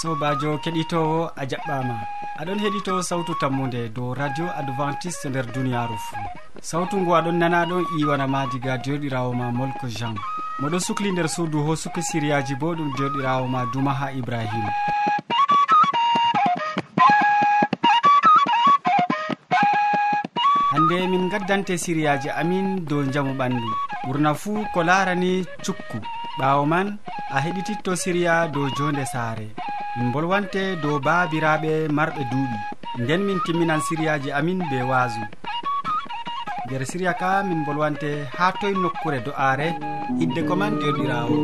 sobajo keɗitowo a jaɓɓama. Aɗon heɗito sawtu tammude dow radio adventiste nder duniyaru fuu sawtu ngu aɗon nana ɗon iwanama diga derɗirawo ma molko jean. Moɗon sukli nder suudu ho suka siriyaji bo ɗum derɗirawo ma dumaha ibrahima hande min gaddante siriyaji amin dow jaamu ɓandu. Ɓurna fuu ko larani cukku. Ɓawo man a heɗititto siriya dow jonde saare. min bolwante dow baabiraaɓe marɓe duuɓi. Nden min timminan siriyaji amin be waasu nder siriya ka min bolwante haa toye nokkure do'aare hidde ko man derɗiraawo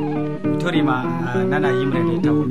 mi torima a nana yimre nde tawol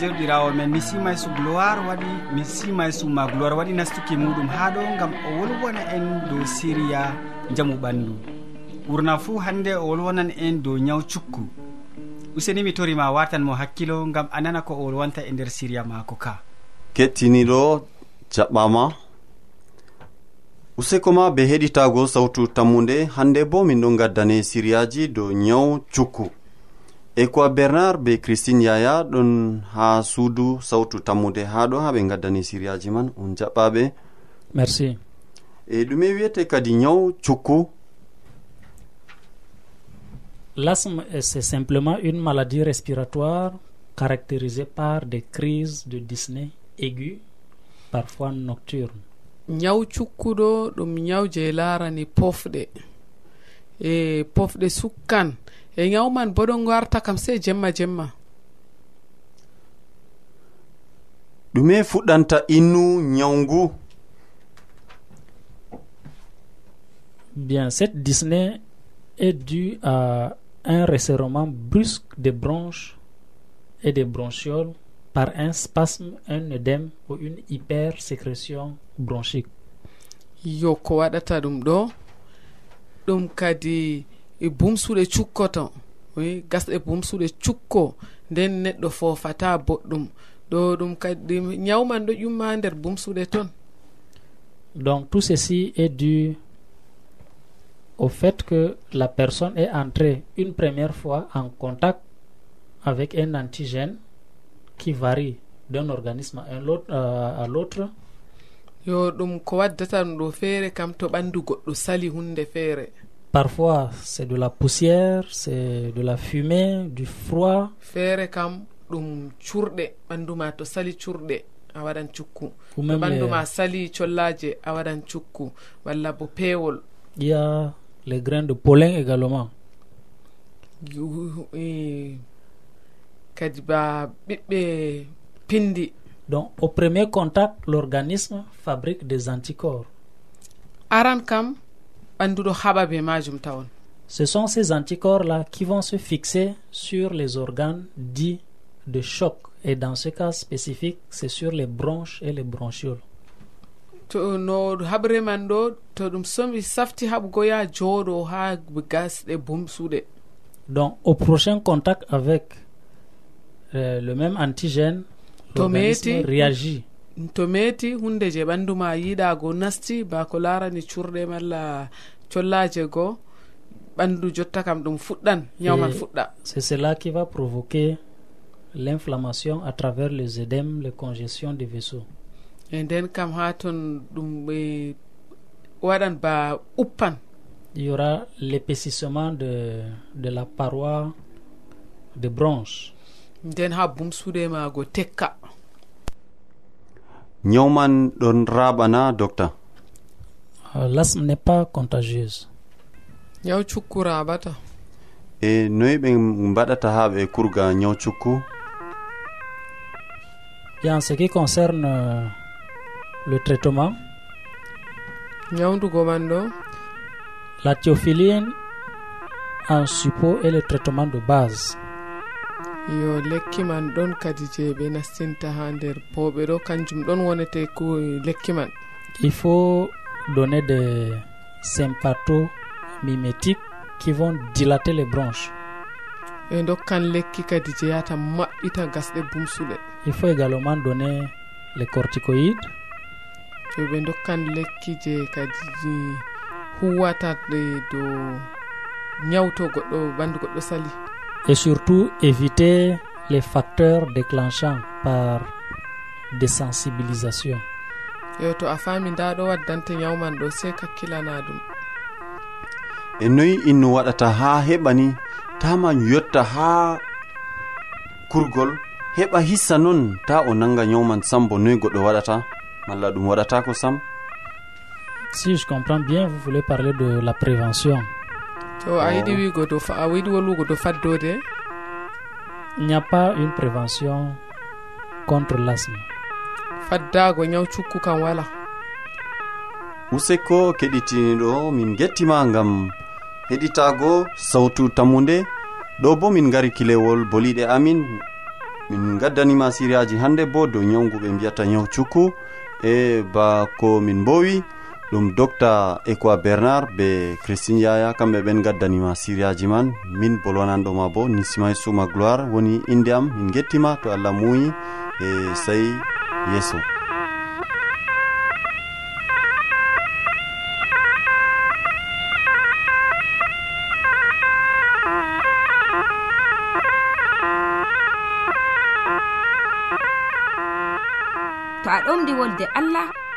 jerɗirawo men. Mi simay su gloire waɗi mi simay summa gloire waɗi. Nastuki muɗum ha ɗo gam o wolwona en dow siriya jaamu ɓandu. Ɓurna fuu hande o wolwonan en dow ñaw cukku. Useni mi torima watan mo hakkilo gam a nana ko o wolwanta e nder siriya mako ka. Kettiniɗo jaɓɓama. Useko ma be heɗitago sawtu tammude hande bo min ɗon gaddane siriyaji dow ñaw cukku. e ko bernard be christine yaya ɗon ha suudu sawtu tammude ha ɗo ha ɓe gaddani siriyaji man. On jaɓɓaɓe merci. E ɗume wiyete kadi nyaw cukku l'asthme eh, c'est simplement une maladie respiratoire caractérisée par des crises de dyspnée aigu parfois nocturne nyaw cukkuɗo ɗum nyaw je larani pofɗe. E pofɗe sukkan e nyawman bo ɗon warta kam sey jemma jemma. Ɗume fuɗɗanta innu ñawngu bien cette disney est due à un resserrement brusque des bronches et des bronchioles par un spasme un œdème ou une hypersécrétion bronchique. Yo ko waɗata ɗum ɗo? Ɗum kadi e bumsuɗe cukkoto oui gasɗe bumsuɗe cukko nden neɗɗo fofata boɗɗum. Ɗo ɗum kadi ñawman ɗo ƴumma nder bumsuɗe toon donc tout ceci est dû au fait que la personne est entrée une première fois en contact avec un antigène qui varie d'un organisme à l'autre euh, yo ɗum ko waddatan ɗo feere kam to ɓandu goɗɗo sali hunde feere. parfois c'est de la poussière c'est de la fumée du froid. Feere kam ɗum curɗe ɓanduma to sali curɗe a waɗan cukku. To ɓanduma sali collaje a waɗan cukku walla bo peewol. Ƴiya les grains de polin également. Kadi ba ɓiɓɓe pindi. Donc au premier contact l'organisme fabrique des anticorps. Aran kam ɓannduɗo haɓa be majum tawon. Ce sont ces anticorps là qui vont se fixer sur les organes dits de choc. Et dans ce cas spécifique c'est sur les bronches et les bronchioles. To no haɓre man ɗo to ɗum somi safti haɓgo ya jooɗo ha gasɗe bumsuɗe donc au prochain contact avec euh, le même antigène to meeti réagit. to meti hunde je ɓandu ma yiɗago nasti ba ko larani curɗe malla collaje goo ɓandu jotta kam ɗum fuɗɗan ñawman fuɗɗa. c'est cela qui va provoquer l'inflammation à travers les édèmes les congestion des vaisseau e nden kam ha ton ɗum ɓe waɗan ba uppan. Il y aura l'épaississement de, de la paroi de bronche nden ha bumsude mago tekka. nyawman ɗon raɓana docta euh, lasm n'est pas contagieuse. Ñaw cukku raɓata e noyi ɓe mbaɗata ha ɓe kurga nyaw cukku? Et en ce qui concerne euh, le traitement. Ñawdugo man ɗo? La théophiline en suppos et le traitement de base. yo lekki man ɗon kadi je ɓe nastinta ha nder. Powɓe ɗo kanjum ɗon wonete ko lekki man. Il faut donner de sympato mimétique qui vont dilater les branches. Ɓe dokkan lekki kadi je yata maɓɓita gasɗe bumsuɗe. Il faut également donner les corticoïdes. To ɓe dokkan lekki je kadi huwata ɗe dow ñawto goɗɗo ɓandu goɗɗo sali. et surtout éviter les facteurs déclenchants par désensibilisation. Yo to a faami nda ɗo waddante ñawman ɗo sey kakkilana ɗum. E noyi inno waɗata haa heɓani tama yotta ha kurgol heɓa hissa noon ta o nanga ñawman sam bo noyi goɗɗo waɗata malla ɗum waɗata ko sam? Si je comprends bien vous voulez parler de la prévention. to a yiɗi oh. wigo dow a yiɗi wolwugo dow faddode? Il n'y a pas une prévention contre l'asthme. Faddago ñaw cukku kam wala. Useko keɗitiniɗo min gettima gam heɗitago sawtu tammude ɗo bo min gari kilewol boliɗe amin. Min gaddanima siriyaji hande bo dow ñawgu ɓe mbiyata ñaw cukku. E ba ko min mbowi. ɗum docta equa bernard be christine yaya kamɓe ɓen gaddanima siriyaji man. Min bolwananɗoma bo nisimay suma gloire woni inde am. Min gettima to allah muyi e sayi yeeso. To a ɗomɗi wolde allah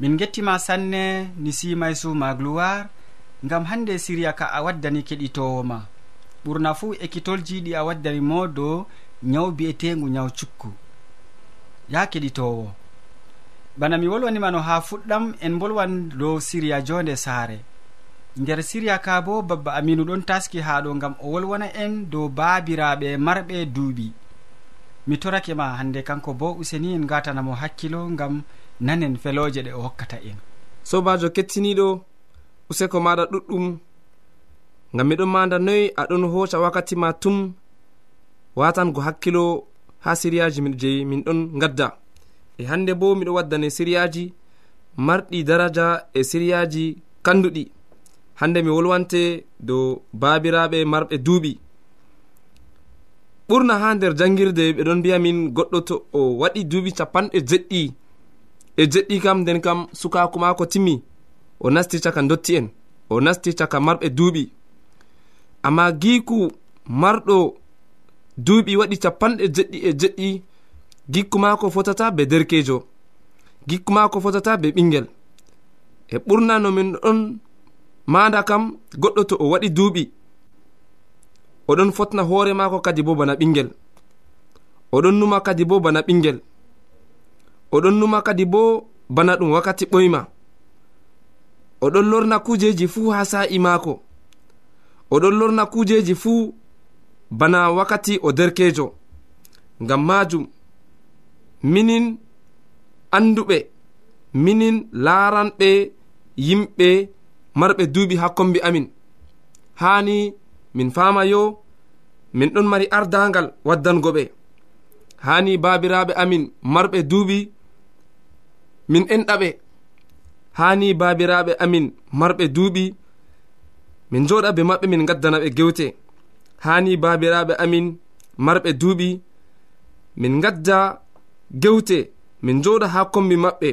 min gettima sanne ni simay suma gloire ngam hande siriya ka a waddani keɗitowoma. Ɓurna fuu ekkitolji ɗi a waddani mo dow nyaw bi'etengu nyaw cukku. Ya keɗitowo. Bana mi wolwanima no ha fuɗɗam en bolwan dow siriya jonde saare. Nder siriya ka bo babba aminu ɗon taski ha ɗo gam o wolwana en dow baabiraɓe marɓe duuɓi. Mi torake ma hande kanko bo useni en gatanamo hakkilo ngam nanen feloje ɗe o hokkata en. Sobajo kettiniɗo useko maɗa ɗuɗɗum. Ngam miɗon manda noyi aɗon hoca wakkati ma tum. Watango hakkilo ha siriyaji je min ɗon gadda e hande bo miɗo waddane siriyaji marɗi daraja e siriyaji kanduɗi hande mi wolwante dow babiraɓe marɓe duuɓi. Ɓurna ha nder jangirde ɓeɗon mbiya min goɗɗo to o waɗi duuɓi capanɗe jeɗɗi. e jeɗɗi kam nden kam sukako mako timmi o nasti caka dotti en o nasti caka marɓe duuɓi. Amma giku marɗo duuɓi waɗi capanɗe jeɗɗi e jeɗɗi gikku maako fotata be derkejo gikku maako fotata be ɓingel e ɓurna no min ɗon manda kam goɗɗo to o waɗi duuɓi. Oɗon fotna hoore maako kadi bo bana ɓingel oɗon numa kadi bo bana ɓingel oɗon numa kadi bo bana ɗum wakkati ɓoyma. Oɗon lorna kujeji fuu ha sa'i maako. Oɗon lorna kujeji fuu bana wakkati o derkejo ngam majum minin anduɓe minin laranɓe yimɓe marɓe duuɓi ha kombi amin. Hani min fama yo min ɗon mari ardangal waddango ɓe. Hani babiraɓe amin marɓe duuɓi min enɗaɓe hani babiraɓe amin marɓe duuɓi. Min joɗa be maɓɓe min gaddana ɓe gewte. Hani babiraɓe amin marɓe duuɓi. Min gadda gewte min joɗa ha kombi maɓɓe.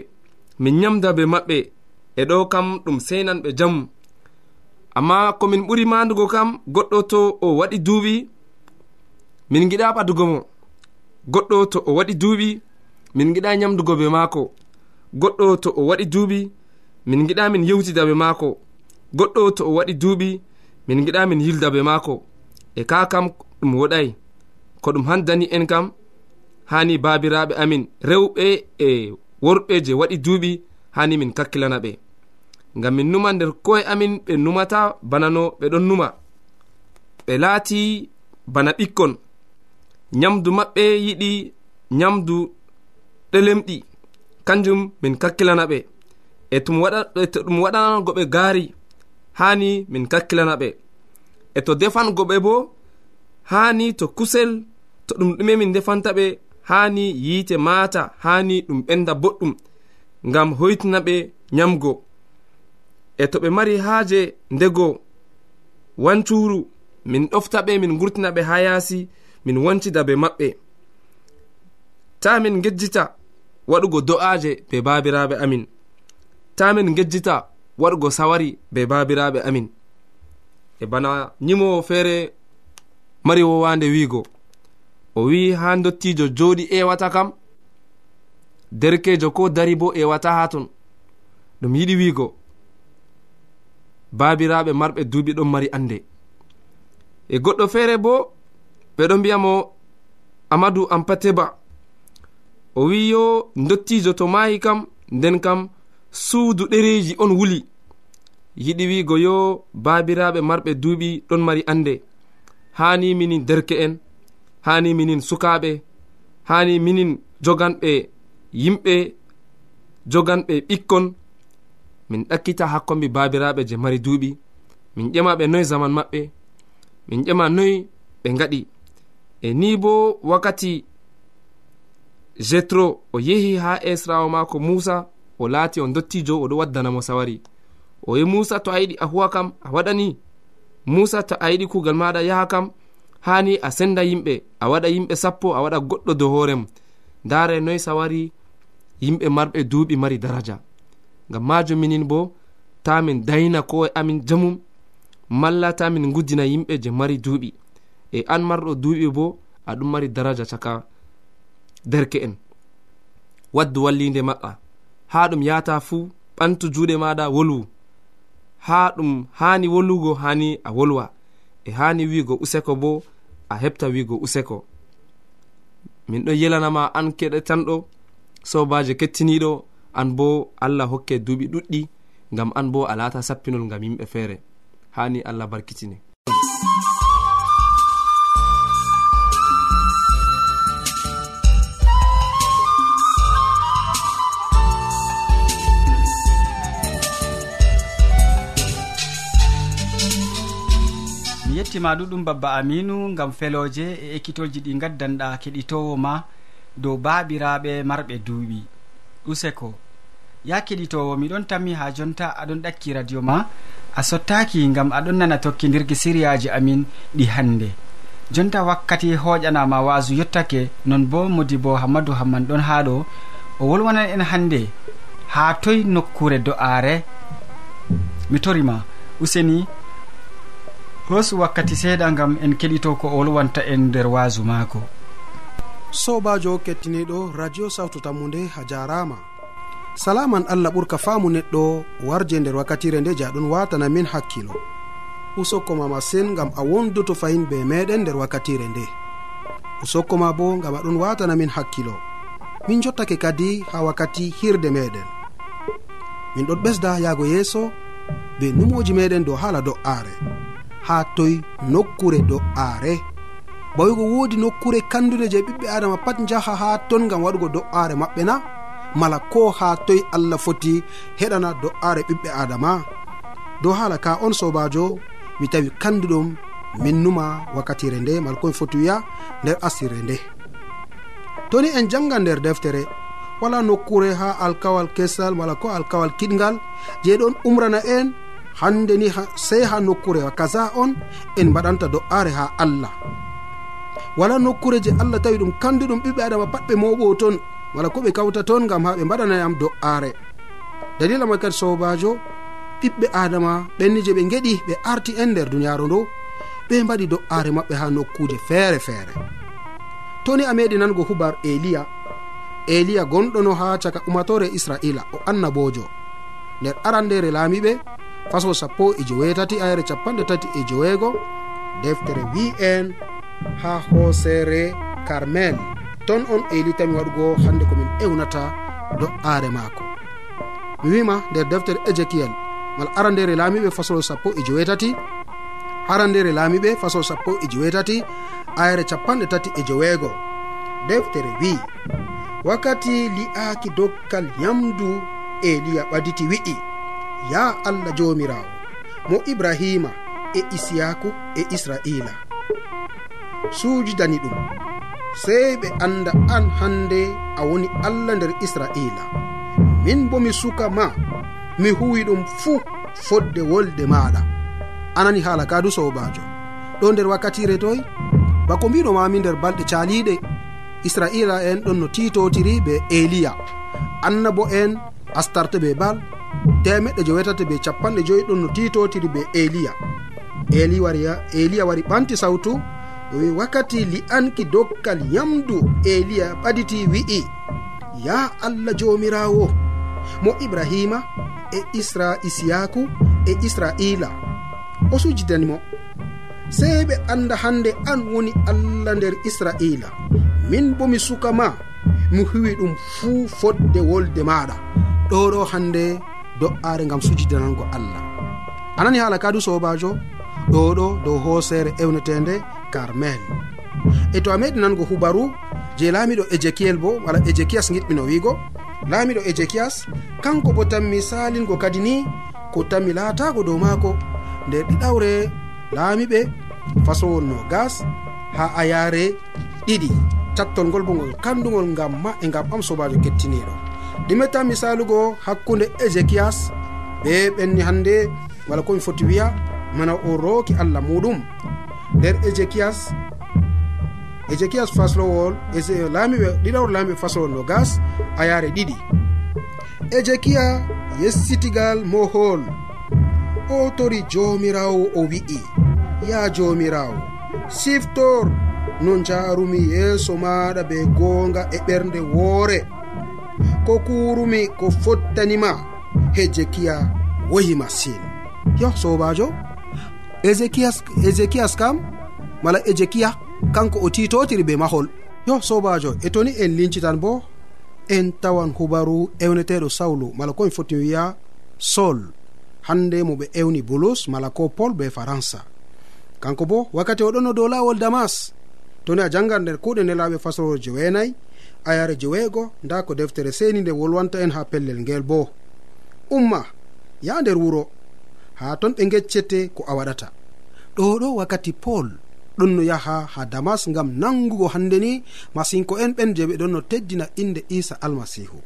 Min nyamda be maɓɓe e ɗo kam ɗum seynan ɓe jamu amma komin ɓuri mandugo kam goɗɗo to o waɗi duuɓi. Min giɗa ɓadugo mo goɗɗo to o waɗi duuɓi. Min giɗa nyamdugo be maako. goɗɗo to o waɗi duuɓi min giɗa min yewtida be maako. Goɗɗo to o waɗi duuɓi min giɗa min yilda be maako. E ka kam ɗum woɗay ko ɗum handani en kam hani baabiraɓe amin. Rewɓe e worɓe je waɗi duuɓi hani min kakkilana ɓe ngam min numa nder koye amin ɓe numata bana no ɓe ɗon numa. Ɓe laati bana ɓikkon. Nyamdu maɓɓe yiɗi nyamdu ɗelemɗi. kanjum min kakkilana ɓe. E to e ɗum waɗanango ɓe gaari haani min kakkilana ɓe. E to defango ɓe bo haani to kusel to ɗum ɗume min defanta ɓe haani yiite maata haani ɗum ɓenda boɗɗum ngam hoytina ɓe nyamgo. E to ɓe mari haaje ndego wancuru min ɗofta ɓe min gurtina ɓe haa yaasi min wancida be maɓɓe. Ta min gejjita waɗugo do'aje be babiraɓe amin. Ta min gejjita waɗugo sawari be babiraɓe amin. E bana nyimowo feere mari wowande wiigo. O wi ha dottijo joɗi ewata kam derkejo ko dari bo ewata ha ton. Ɗum yiɗi wiigo. Babiraɓe marɓe duuɓi ɗon mari ande e goɗɗo feere bo ɓeɗo mbiyamo amadou ampateba. o wi yo dottijo to maayi kam nden kam suudu ɗereeji on wuli. Yiɗi wiigo yo baabiraaɓe marɓe duuɓi ɗon mari annde. Haani minin derke'en haani minin sukaaɓe haani minin joganɓe yimɓe joganɓe ɓikkon. Min ɗakkita hakkombi baabiraaɓe je mari duuɓi. Min ƴema ɓe noyi zaman maɓɓe. Min ƴema noy ɓe ngaɗi. E ni bo wakkati jetro o yehi ha esrawo mako musa o laati o dottijo oɗo waddanamo sawari. O yi musa to a yiɗi a huwa kam a waɗani musa to a yiɗi kugal maɗa yaha kam hani a senda yimɓe a waɗa yimɓe sappo a waɗa goɗɗo dow hoorem ndare noy sawari yimɓe marɓe duuɓi mari daraja. Ngam majum minin bo ta min dayna ko e amin jamum malla ta min guddina yimɓe je mari duuɓi. E an marɗo duuɓi bo aɗum mari daraja caka. derke en. Waddu wallinde maɓɓa ha ɗum yata fuu ɓantu juuɗe maɗa wolwu. Ha ɗum hani wolwugo hani a wolwa. E hani wigo useko bo a heɓta wigo useko. Min ɗon yelanama an keɗetanɗo sobaje kettiniɗo an bo allah hokke duuɓi ɗuɗɗi ngam an bo a lata sappinol ngam yimɓe feere. Hani allah barkitine weltima ɗuɗum babba aminu gam feloje e ekkitoji ɗi gaddanɗa keɗitowo ma dow baɓiraɓe marɓe duuɓi. Useko ya keɗitowo miɗon tammi ha jonta aɗon ɗakki radio ma a sottaki gam aɗon nana tokkidirki siriyaji amin ɗi hande jonta wakkati hoƴanama wasu yettake non bo modi bo hammadou hamman ɗon ha ɗo o wolwanan en hande ha toye nokkure do'aare. Mi torima useni hosu wakkati seeɗa gam en keɗito ko olwanta en nder waasu maako. Sobajo kettiniɗo radio sawtu tammu nde a jarama salaman allah ɓurka faamu neɗɗo warje nder wakkatire nde jaɗon watana min hakkilo. Usokkoma masin gam a wondoto fayin be meɗen nder wakkatire nde. Usokkoma bo gam aɗon watana min hakkilo. Min jottake kadi ha wakkati hirde meɗen min ɗon ɓesda yahgo yeeso be numoji meɗen dow haala do'aare. ha toy nokkure do'aare bawigo woodi nokkure kandude je ɓiɓɓe adama pat jaha ha ton gam waɗugo do'aare maɓɓe na. Mala ko ha toy allah foti heɗana do'aare ɓiɓɓe adama. Dow haala ka on sobajo mi tawi kanduɗum min numa wakkatire nde mala komi foti wiya nder asire nde. Toni en janga nder deftere wala nokkure ha alkawal kesal mala ko alkawal kiɗgal je ɗon umrana en hande ni sey ha nokkurewa kaza on en mbaɗanta do'are ha allah. Wala nokkure je allah tawi ɗum kandu ɗum ɓiɓɓe adama patɓe moɓo ton wala ko ɓe kawta toon gam ha ɓe mbaɗanayam do'are. Dalila ma kadi sobajo ɓiɓɓe adama ɓenni je ɓe geɗi ɓe arti en nder duniyaru ndu ɓe mbaɗi do'are maɓɓe ha nokkuje feere feere toni a meɗi nango hubar eliya eliya gonɗono ha caka umatore israila o annabojo nder arandere laamiɓe faso sappo e jowetati ayre capanɗe tati e joweego. Deftere wi'en ha hoosere carmel ton on eylitami waɗugo hande komin ewnata do'aare maako. Mi wima nder deftere ézéchiel mala arandere laamiɓe fasol sappo e jowetati arandere laamiɓe fasol sappo e jowetati ayre capanɗe tati e joweego. Deftere wi'i wakkati li'aaki dokkal yamdu eliya ɓaditi wi'i. ya allah jomirawo mo ibrahima e isiyaku e israila. Sujudani ɗum sey ɓe anda an hande a woni allah nder israila. Min bo mi suka ma mi huwi ɗum fuu fodde wolde maɗa anani haala kadu sobajo ɗo nder wakkatire toy bako mbiɗomami nder balɗe caliɗe israila en ɗon no titotiri be eliya. Annabo en astarte be bal temeɗɗe jowetati be capanɗe joyi ɗon no titotiri be eliya. Eli wariya eliya wari ɓanti sawtu o wi wakkati li'anki dokkal yamdu eliya ɓaditi wi'i. Ya allah jomirawo mo ibrahima e isra isiyaku e israila o sujidanimo sey ɓe anda hande an woni allah nder israila min bo mi suka ma mi huwi ɗum fuu fodde wolde maɗa ɗo ɗo hande do'are gam sujidanango allah. Anani haala kadu sobajo ɗo ɗo dow hoosere ewnetende carmel. E to a meɗi nango hubaru je laamiɗo ézéchiel bo wala ézéchias giɗɓino wiigo laamiɗo ézéchias kanko bo tan misalingo kadi ni ko tanmi laatago dow maako nder ɗiɗawre laamiɓe fasowol no gas ha ayare ɗiɗi cattol ngol bo ngol kandugol ngam ma e ngam am sobajo kettiniɗo ɗimeta misalugo hakkunde ezekias ɓe ɓenni hande wala komi foti wiya mana o rooki allah muɗum. Nder ezekias ezekias faslowol laamiɓe ɗiɗawr laamiɓe faslowol no gas a yaare ɗiɗi. Ezekia yessitigal mohol. O tori jomirawo o wi'i ya jomirawo siftor no jaarumi yeeso maɗa be goonga e ɓernde woore. ko kurumi ko fottanima hezekiya woyi masin. Yo sobajo ezekias ezekias kam? Mala ezekiya kanko o titotiri be mahol. Yo sobajo e toni en lincitan bo? En tawan hubaru ewneteɗo sawlu mala komi foti wiya sol. Hande mo ɓe ewni bulus mala ko pol be faransa. Kanko bo wakkati oɗon no dow lawol damas. Toni a jangan nder kuuɗe nelaɓe faslowol jeweenayi ayare jeweego nda ko deftere seni nde wolwanta en ha pellel ngel bo umma ya nder wuro ha ton ɓe geccete ko a waɗata. Ɗo ɗo wakkati pol ɗon no yaha ha damas ngam nangugo hande ni masinko en ɓen je ɓe ɗon no teddina inde isa almasihu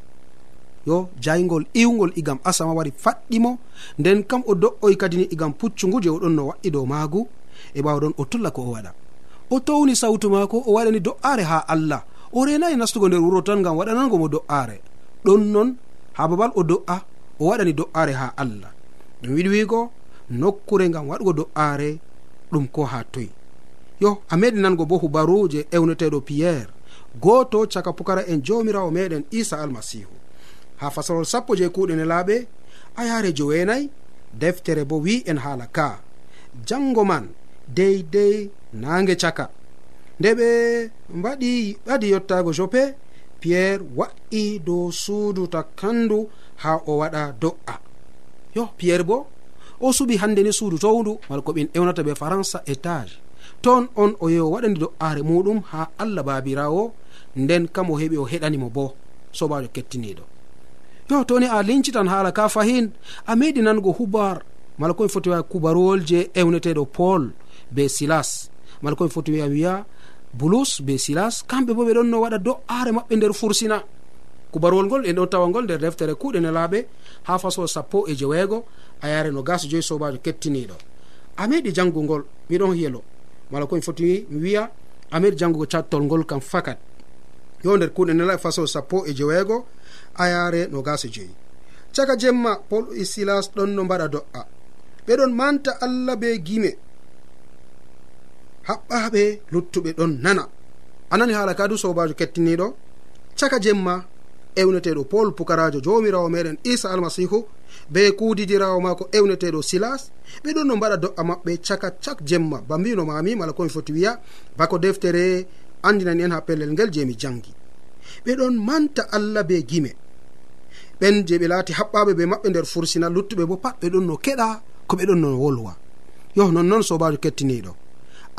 yo jaygol iwgol igam asama wari faɗɗimo nden kam o do'oy kadi ni igam puccugu je oɗon no wa'i dow maagu e ɓawa ɗon o tulla ko o waɗa. O towni sawtu maako o waɗani do'are ha allah. o renayi nastugo nder wuro tan gam waɗanango mo do'are ɗon non ha babal o do'a o waɗani do'are ha allah. Ɗum wiɗi wigo nokkure gam waɗugo do'are ɗum ko ha toyi. Yo a meɗi nango bo hubaruje ewneteɗo piyerre goto caka pukara en jomirawo meɗen isa almasihu. Ha fasalol sappo je kuɗene laaɓe a yare joweenayi deftere bo wi en haala ka. Jango man deydey nange caka nde ɓe mbaɗi ɓadi yottago jope piyerre wa'i dow suudu takkandu ha o waɗa do'a. Yo piyerre bo o suɓi hande ni suudu towndu mala ko ɓin ewnata ɓe françai étage. Toon on o yeho waɗani do'are muɗum ha allah babirawo nden kam o heɓi o heɗanimo bo sobajo kettiniɗo. Yo toni a lincitan haala ka fahin a meɗi nango hubar mala komi foti wiya kubaruwol je ewneteɗo paul be silas mala komi foti wiya wiya bulus be silas kamɓe bo ɓe ɗon no waɗa do'aare maɓɓe nder fursina. Kubarwol ngol en ɗon tawalngol nder deftere kuuɗe nelaaɓe ha faso sappo e jeweego a yare no gas joyi sobajo kettiniɗo a meɗi janngu ngol miɗon yelo mala komi foti mi wiya a meɗi janngugo cattol ngol kam fakat. Yo nder kuuɗe nelaaɓe fasol sappo e jeweego a yare no gas joyi. Caka jemma pol e silas ɗon no mbaɗa do'a. Ɓeɗon manta allah be gime. haɓɓaɓe luttuɓe ɗon nana. Anani haala kadu sobajo kettiniɗo? Caka jemma ewneteɗo pol pukarajo jomirawo meɗen isa almasihu be kudidirawo mako ewneteɗo silas. Ɓeɗon no mbaɗa do'a maɓɓe caka cak jemma. Ba mbino mami mala komi foti wiya bako deftere andinani en ha pellel ngel je mi jangi ɓeɗon manta allah be gime. Ɓen je ɓe laati haɓɓaɓe be maɓɓe nder fursina luttuɓe bo pat ɓeɗon no keɗa ko ɓeɗon no wolwa. Yo nonnoon sobajo kettiniɗo?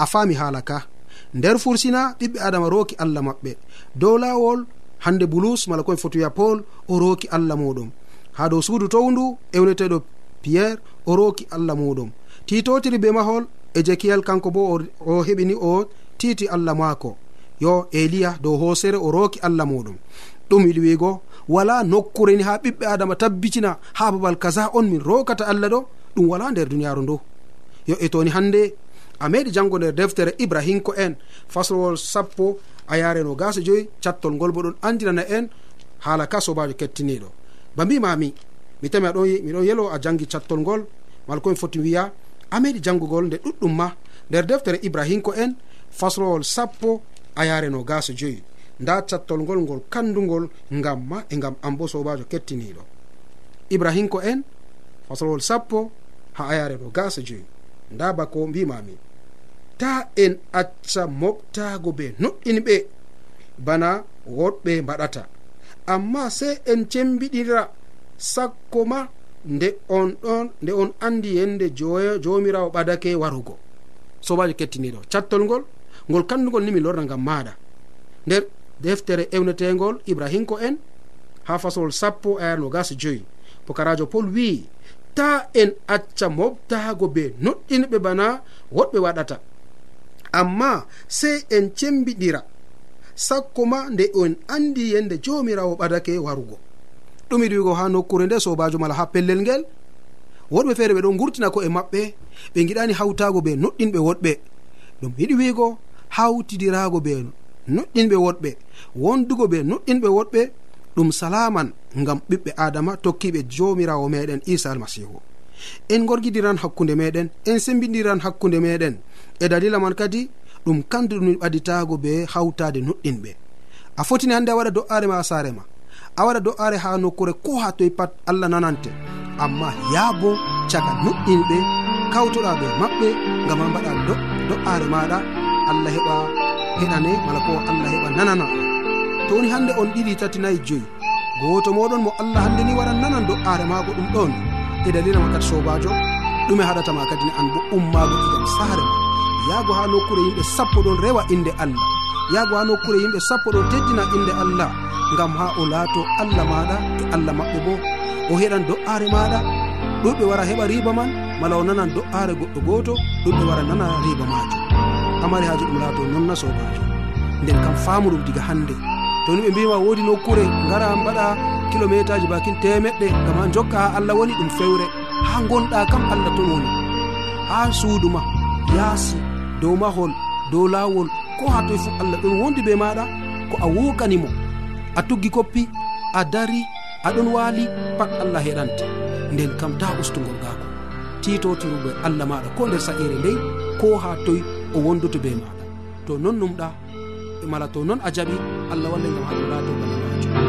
a faami haala ka. Nder fursina ɓiɓɓe adama rooki allah maɓɓe. Dow laawol hande bulus mala koye wiya paul o rooki allah muɗum ha dow suudu towndu ewneteɗo piyerre o rooki allah muɗum titotiri be mahol ejekiyel kanko bo o heɓini o titi allah maako. Yo eliya dow hoosere o rooki allah muɗum ɗum yiɗi wiigo wala nokkureni ha ɓiɓɓe adama tabbitina ha babal kaza on min rokata allah ɗo ɗum wala nder duniyaaru ndu. Yo e toni hannde a meɗi jango nder deftere ibrahinko en. Faslowol sappo a yare no gasa joyi cattol ngol bo ɗon andinana en haala ka sobajo kettiniɗo ba mbimami mi tami aɗon miɗon yelo a jangi cattol ngol mala komi foti wiya a meɗi jangugol nde ɗuɗɗum ma. Nder deftere ibrahinko en faslowol sappo a yare no gasa joyi. Nda cattol ngol ngol kandugol ngam ma e ngam an sobajo kettiniɗo ibrahinko en faslowol sappo ha ayare no gasa joyi. Nda bako mbimami ta en acca moftago be noɗɗinɓe bana woɗɓe mbaɗata. Amma sey en cembiɗira sakko ma nde on ɗon nde on andi yende jomirawo ɓadake warugo. Sobajo kettiniɗo cattol ngol ngol kandugol ni mi lorna ngam maɗa. Nder deftere ewnetengol ibrahinko en ha fasol sappo e ayar gas joyi. Pokarajo pol wi'i ta en acca moftago be noɗɗinɓe bana woɗɓe waɗata. amma sey en cembiɗira. Sakko ma nde en andi yende jomirawo ɓadake warugo. Ɗum yiɗi wigo ha nokkure nde sobajo mala ha pellel ngel. Woɗɓe feere ɓe ɗon gurtina ko e maɓɓe ɓe giɗani hawtago be noɗɗinɓe woɗɓe. Ɗum yiɗi wigo hawtidirago be noɗɗinɓe woɗɓe wondugo be noɗɗinɓe woɗɓe. Ɗum salaman ngam ɓiɓɓe adama tokkiɓe jomirawo meɗen isa almasihu. en gorgidiran hakkunde meɗen en sembidiran hakkunde meɗen. E dalila man kadi ɗum kandu ɗum ɓaditago be hawtade noɗɗinɓe. A fotini hande a waɗa do'are ma saare ma. A waɗa do'are ha nokkure ko ha toye pat allah nanante. Amma yaabo caga nuɗɗinɓe kawtoɗa be maɓɓe gam a mbaɗa do'are maɗa allah heɓa heɗane mala ko allah heɓa nanana. To woni hande on ɗiɗi tati nayi joyi. Goto moɗon mo allah hande ni waran nanan do'are mago ɗum ɗon. e dalila ma kadi sobajo ɗume haɗatama kadi ne an bo ummago e igam saare ma. Yaago ha nokkure yimɓe sappo ɗon rewa inde allah. Yaago ha nokkure yimɓe sappo ɗon teddina inde allah. Ngam ha o laato allah maɗa e allah maɓɓe bo. O heɗan do'are maɗa ɗuɓɓe wara heɓa riba man. Mala o nanan do'are goɗɗo goto ɗuɓɓe wara nana riba majum amari haji ɗum laato nonna sobajo. Nden kam famu ɗum diga hande toni ɓe mbima wodi nokkure gara mbaɗa kilométre aji bakin temeɗɗe gam ha jokka ha allah woni ɗum fewre. Ha gonɗa kam allah ton woni. Ha suuduma yaasi dow mahol dow lawol ko ha toye fu allah ɗon wondi be maɗa ko a wukanimo a tuggi koppi a dari aɗon waali pat allah heɗante nden kam ta ustugol gako titotiruɓe allah maɗa ko nder sa'ire ndey ko ha toye o wonduto be maɗa. To non numɗa e mala to noon a jaɓi allah walla gam haɗo laato bane majum.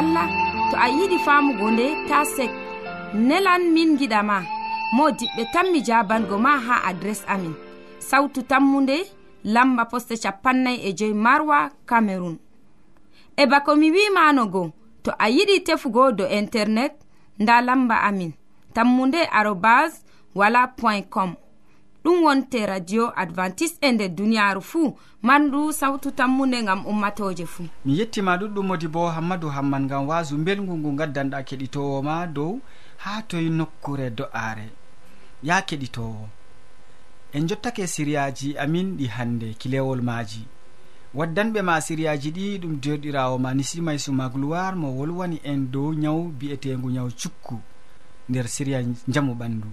allah to a yiɗi famugo nde ta sek. Nelan min giɗama mo diɓɓe tan mi jabango ma ha adres amin. Sautu tammunde lamba poste capannay e joyi marwa camerun e bako mi wimanogo to a yiɗi tefugo do internet nda lamba amin. Tammunde arobas wala point com. ɗum wonte radio advantice e nder duniyaaru fuu. Mandu sawtu tammunde ngam ummatoje fuu. Mi yettima ɗuɗɗum modi bo hammadou hamman ngam wasu belgu ngu gaddanɗa keɗitowoma dow ha toye nokkure do'are ya keɗitowo en jottake siriyaji amin ɗi hannde kilewol maaji. Waddanɓe ma siriyaji ɗi ɗum derɗirawo ma nisimay suma gloire mo wolwani en dow nyawu bi'etengu nyawu cukku nder siriya jamu ɓandu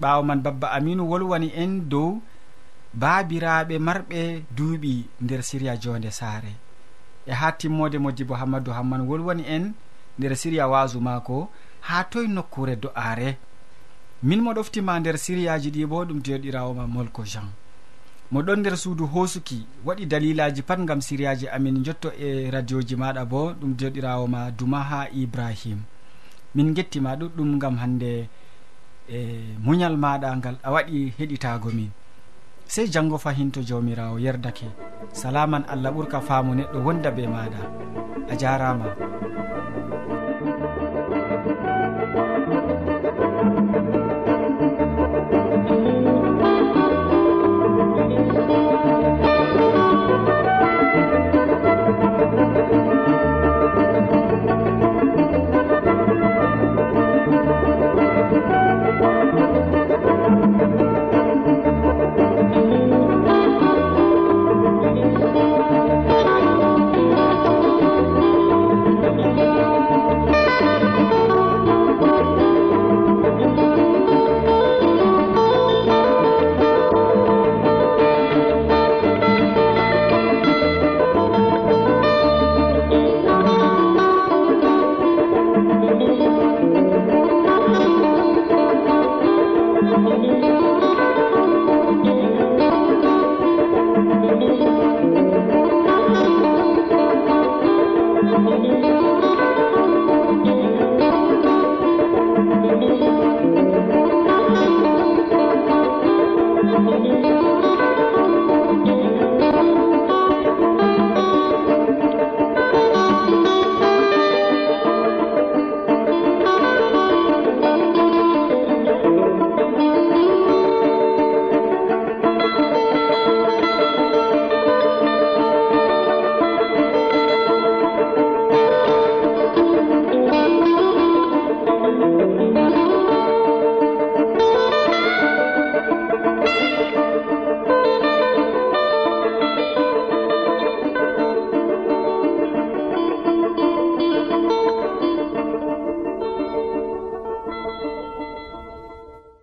ɓaawo man babba aminu wolwani en dow baabiraaɓe marɓe duuɓi nder siriya jonde saare. E ha timmode modibo hammadou hamman wolwani en nder siriya waasu maako ha toye nokkure do'aare. Min mo ɗoftima nder siriyaji ɗi bo ɗum teɗirawoma molko jean. Mo ɗon nder suudu hoosuki waɗi dalilaji pat gam siriyaji amin jotto e radioji maɗa bo ɗum joɗirawoma duma ha ibrahim. Min gettima ɗuɗɗum gam hande e muñal maɗa ngal a waɗi heɗitago min. Sey janngo fahinto jawmirawo yerdake. Salaman allah ɓurka faamu neɗɗo wonda be maɗa a jarama